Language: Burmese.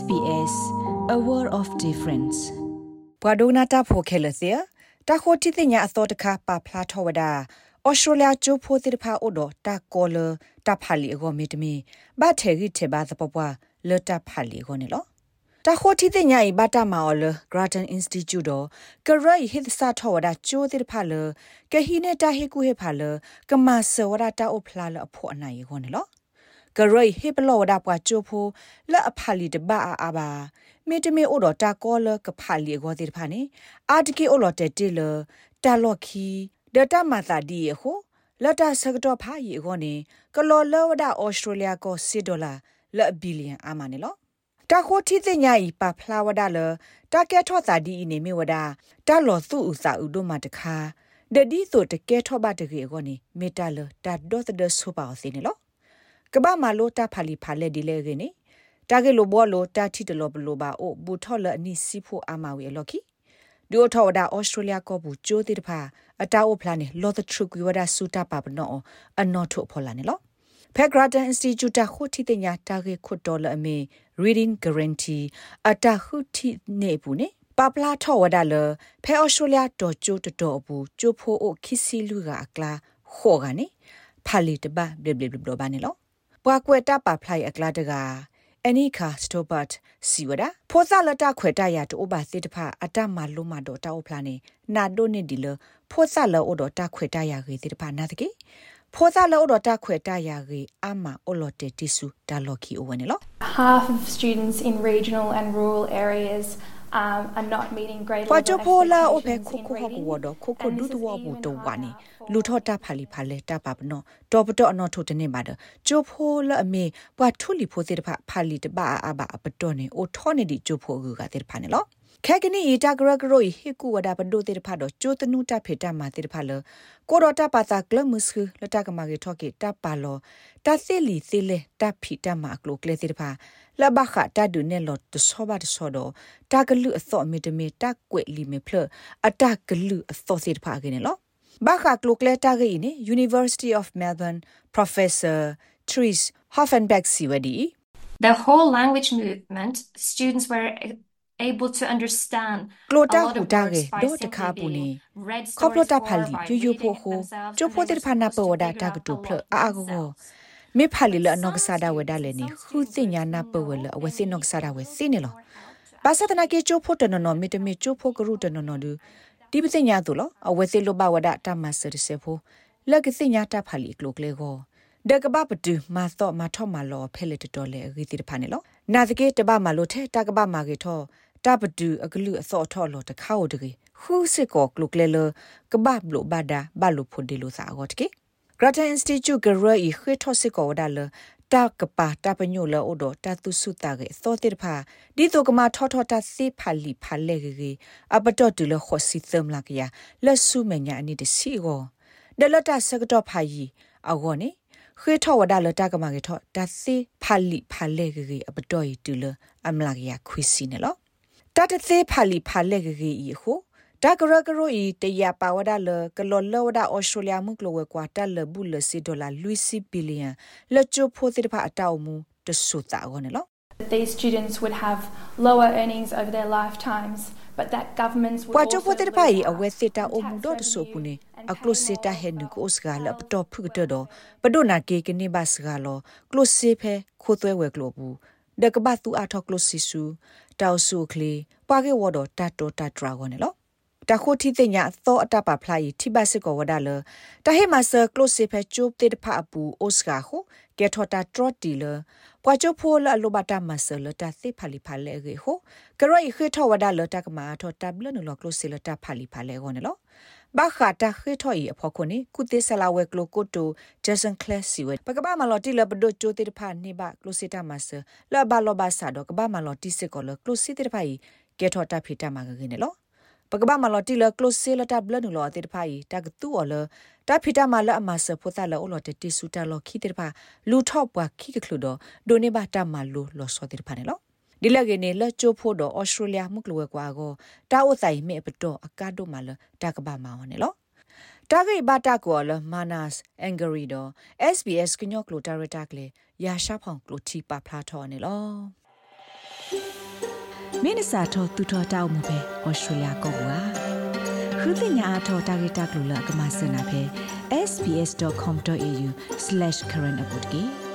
SBS a world of difference ဘွာဒိုနာတာဖိုခဲလစီတာခိုတီတင်ညာအသောတခါပါဖလာထောဝဒါဩစတြေးလျကျိုးဖိုတိဖာအိုဒတာကောလတာဖာလီအကောမီတမီဘာထေရီထေဘာသပပွားလတာဖာလီကောနေလောတာခိုတီတင်ညာဤဘာတာမာအော်လ Grattan Institute တော့ကရိုင်ဟစ်စာထောဝဒါကျိုးတိဖာလကဟီနေတာဟေကူဟေဖာလကမဆဝဒါတာအိုဖလာလအဖို့အနိုင်ကောနေလော ကရိုဟေပလောဒါပွားချိုဖိုလက်အဖာလီတဘာအာဘာမေတမေအိုတော်တာကောလကဖာလီကိုတိဖာနေအာတကီအိုလော်တက်တီလတာလော့ခီဒတာမာတာဒီယခိုလတာစကတော့ဖာရီကိုနေကလော်လောဝဒါဩစတြေးလျကို6ဒေါ်လာလက်ဘီလီယံအာမနေလောတာခိုတီတင်ညာဤပါဖလာဝဒါလတာကဲထော့စာဒီနေမေဝဒါတာလော်သူ့ဥစာဥတို့မှာတခါဒဒီဆိုတကဲထော့ပါတကေကိုနေမေတာလတာဒေါ်သဒဆိုပါစနေလော ကဘာမလိုတာဖာလီဖာလက်ဒီလေကင်းနေတာကေလိုဘောလိုတာတီတလောဘလိုပါအိုဘူထော်လအနိစီဖို့အာမဝေလော်ခီဒူထော်ဒါဩစတြေးလျကောဘူးကျိုးတိတဖာအတာအိုဖလာနေလော်သထရုကွေဝဒါစူတာပါပနောအနော်ထုတ်ဖော်လာနေလောဖက်ဂရတန်အင်စတီကျူတာခုတီတညာတာကေခွတ်တော်လအမေ reading guarantee အတာခုတီနေဘူးနေပပလာထော်ဝဒါလဖဲဩစတြေးလျတော်ကျိုးတော်ဘူးကျိုးဖိုးအိုခီစီလူကအကလာခေါ်ကနေဖာလီတဘဘလဘလဘလဘာနေလော ပွားကွယ်တာပါဖလိုက်အကလာတကအနီခါစတိုဘတ်စီဝဒဖောစာလတာခွေတရတိုဘာစစ်တဖအတမလုံးမတော့တောက်ဖလာနေနာဒိုနေဒီလဖောစာလောအိုတော့တခွေတရခေစစ်တဖနာတကေဖောစာလောတော့တခွေတရခေအမအိုလော်တေတီဆူဒါလော်ကီအိုဝနေလော half of students in regional and rural areas um, are not meeting grade level Pacho pola o pe khoko ha ko do khoko du du wo bu to wa ni lu tho ta phali phale ta pa bno to pa to no tho tene ba de cho pho la a me pwa thu li pho se de pha phali de ba a ba pa to ne o tho ne di cho pho gu ga de pha ne lo ခဲကနီတာဂရဂရိုဟီကူဝဒါပဒိုတေဖာတော့ကျိုတနုတဖေတမာတေဖာလကိုရတာပါတာကလမစခလတကမာကေထော့ကေတပါလောတသိလီသိလေတဖီတမကလိုကလေတေဖာလဘခတာဒုနေလောတဆောဘတ်ဆောတော့တကလူအသောမီတမီတကွက်လီမေဖလအတကလူအသောစေတဖာကေနေလောဘာခကလိုကလေတာကေနေ University of Melbourne Professor Therese Hoffenbeck Siwadi The whole language movement students were able to understand ကလိုတာဟူတာကေဒေါ်တခါပူနေခေါပလိုတာဖာလီယူယူဖို့ဟိုကျိုဖိုတေဖာနာပဝဒါတာကတူဖလအာအကောမေဖာလီလနော့ကဆာဒါဝဒါလေနေခူစင်ညာနာပဝလအဝစင်နော့ကဆာဒါဝစင်းနေလောပါစတနာကေကျိုဖိုတနနောမီတမီကျိုဖိုကရုတနနောဒူဒီပစညာသူလောအဝစင်လိုဘဝဒါတမဆရစေဖိုလက်ကစညာတာဖာလီကလိုကလေကိုဒကဘပတူမာသောမာထောမာလောဖဲလက်တော်လေအဂီတိတဖာနေလောနာတကေတဘမာလိုထဲတကဘမာကေထော တပဒူအကလူအစောထော်လို့တခါဝတကေခူးစစ်ကောကလုကလေလကဘဘလိုဘာဒါဘလိုဖို့ဒီလိုစာအော့တကေ Grattan Institute ကရဤခေထောစစ်ကောဝဒါလတာကပါတာပညိုလောဒတာတုစုတာကေသောတိဖာဒီတိုကမထောထောတာစေဖာလီဖာလေကေအပတော်တူလခောစီသမလာကရလက်ဆုမညာအနိတစီကိုဒလတာစကတော့ဖာယီအောကောနေခေထောဝဒါလတာကမကေထောတာစေဖာလီဖာလေကေအပ တော်ဤတူလအမလာကရခွီစီနေလောတတသေးဖာလီဖာလက်ကြီးဤဟုဒါကရကရိုဤတရပါဝဒါလကလောလောဝဒါဩစတြေးလျမှုကလောဝကွာတလဘူးလစီဒေါ်လာလူစီဘီလီယံလချိုဖိုတိဖာအတောက်မှုတဆူတာဂောနေလော These students would have lower earnings over their lifetimes but that governments would ပွာချိုဖိုတိဖာဤအဝဲစစ်တာအမှုတော့တဆူပုနေအကလုစစ်တာဟဲနုကိုစကလပတော့ဖုကတတော့ပဒိုနာကေကနေဘစကလောကလုစစ်ဖဲခိုးသွဲဝဲကလောဘူး ဒကဘတူအထောက်ကလုစီဆူတောက်ဆုကလေးပွားကေဝတော်တတ်တော်တတ်ဒရာဂွန်နော်တခုတီတင်ညာသောအတပါဖလိုက်ထိဘစစ်ကောဝဒါလတဟေမဆာကလုစီဖဲချိုးတေတဖအပူအိုစကာဟုကေထောတာထရတီလပွာချိုဖိုလအလိုဘတာမဆလတသိဖလီဖလေရေဟုကရိုခေထောဝဒါလတကမာထောတဘလနလကလုစီလတဖလီဖလေဂောနော် ဘာခတာခေထောဤအဖို့ခုနေကုသဆလာဝဲကလိုကိုတိုဂျက်ဆန်ကလက်စီဝဲပကဘာမလော်တီလဘဒိုချိုတေတဖာနေဘကလိုစီတာမဆလဘလောဘဆာတော့ကဘာမလော်တီစစ်ကောလကလိုစီတေတဖာဤကေထောတာဖီတာမကကင်းနော်ပကဘာမလော်တီလကလိုစီလတာဘလနူလောတေတဖာဤတကတူော်လတာဖီတာမလအမဆဖိုတာလောလောတတီဆူတာလောခီတေတဖာလူထော့ပွားခိကခလူတော့ဒိုနေဘာတာမလူလောစောတေတဖာနေလော ဒီလကနေလချိုဖို့တော့ဩစတြေးလျမှုကလွယ်ကွာကိုတာအိုဆိုင်မေပတော့အကားတို့မှာလတာကဘာမောင်းနေလောတာဂိဘတာကောလမနတ်အန်ဂရီဒို SBS ကညော့ကလိုတာရတာကလေရာရှာဖောင်ကလိုတီပါဖလာထော်နေလောမင်းစာထောတူထောတောက်မှုပဲဩစတြေးလျကောကွာခုတင်ညာအထောတာဂီတာကလူလကမစနာပဲ sbs.com.au/current update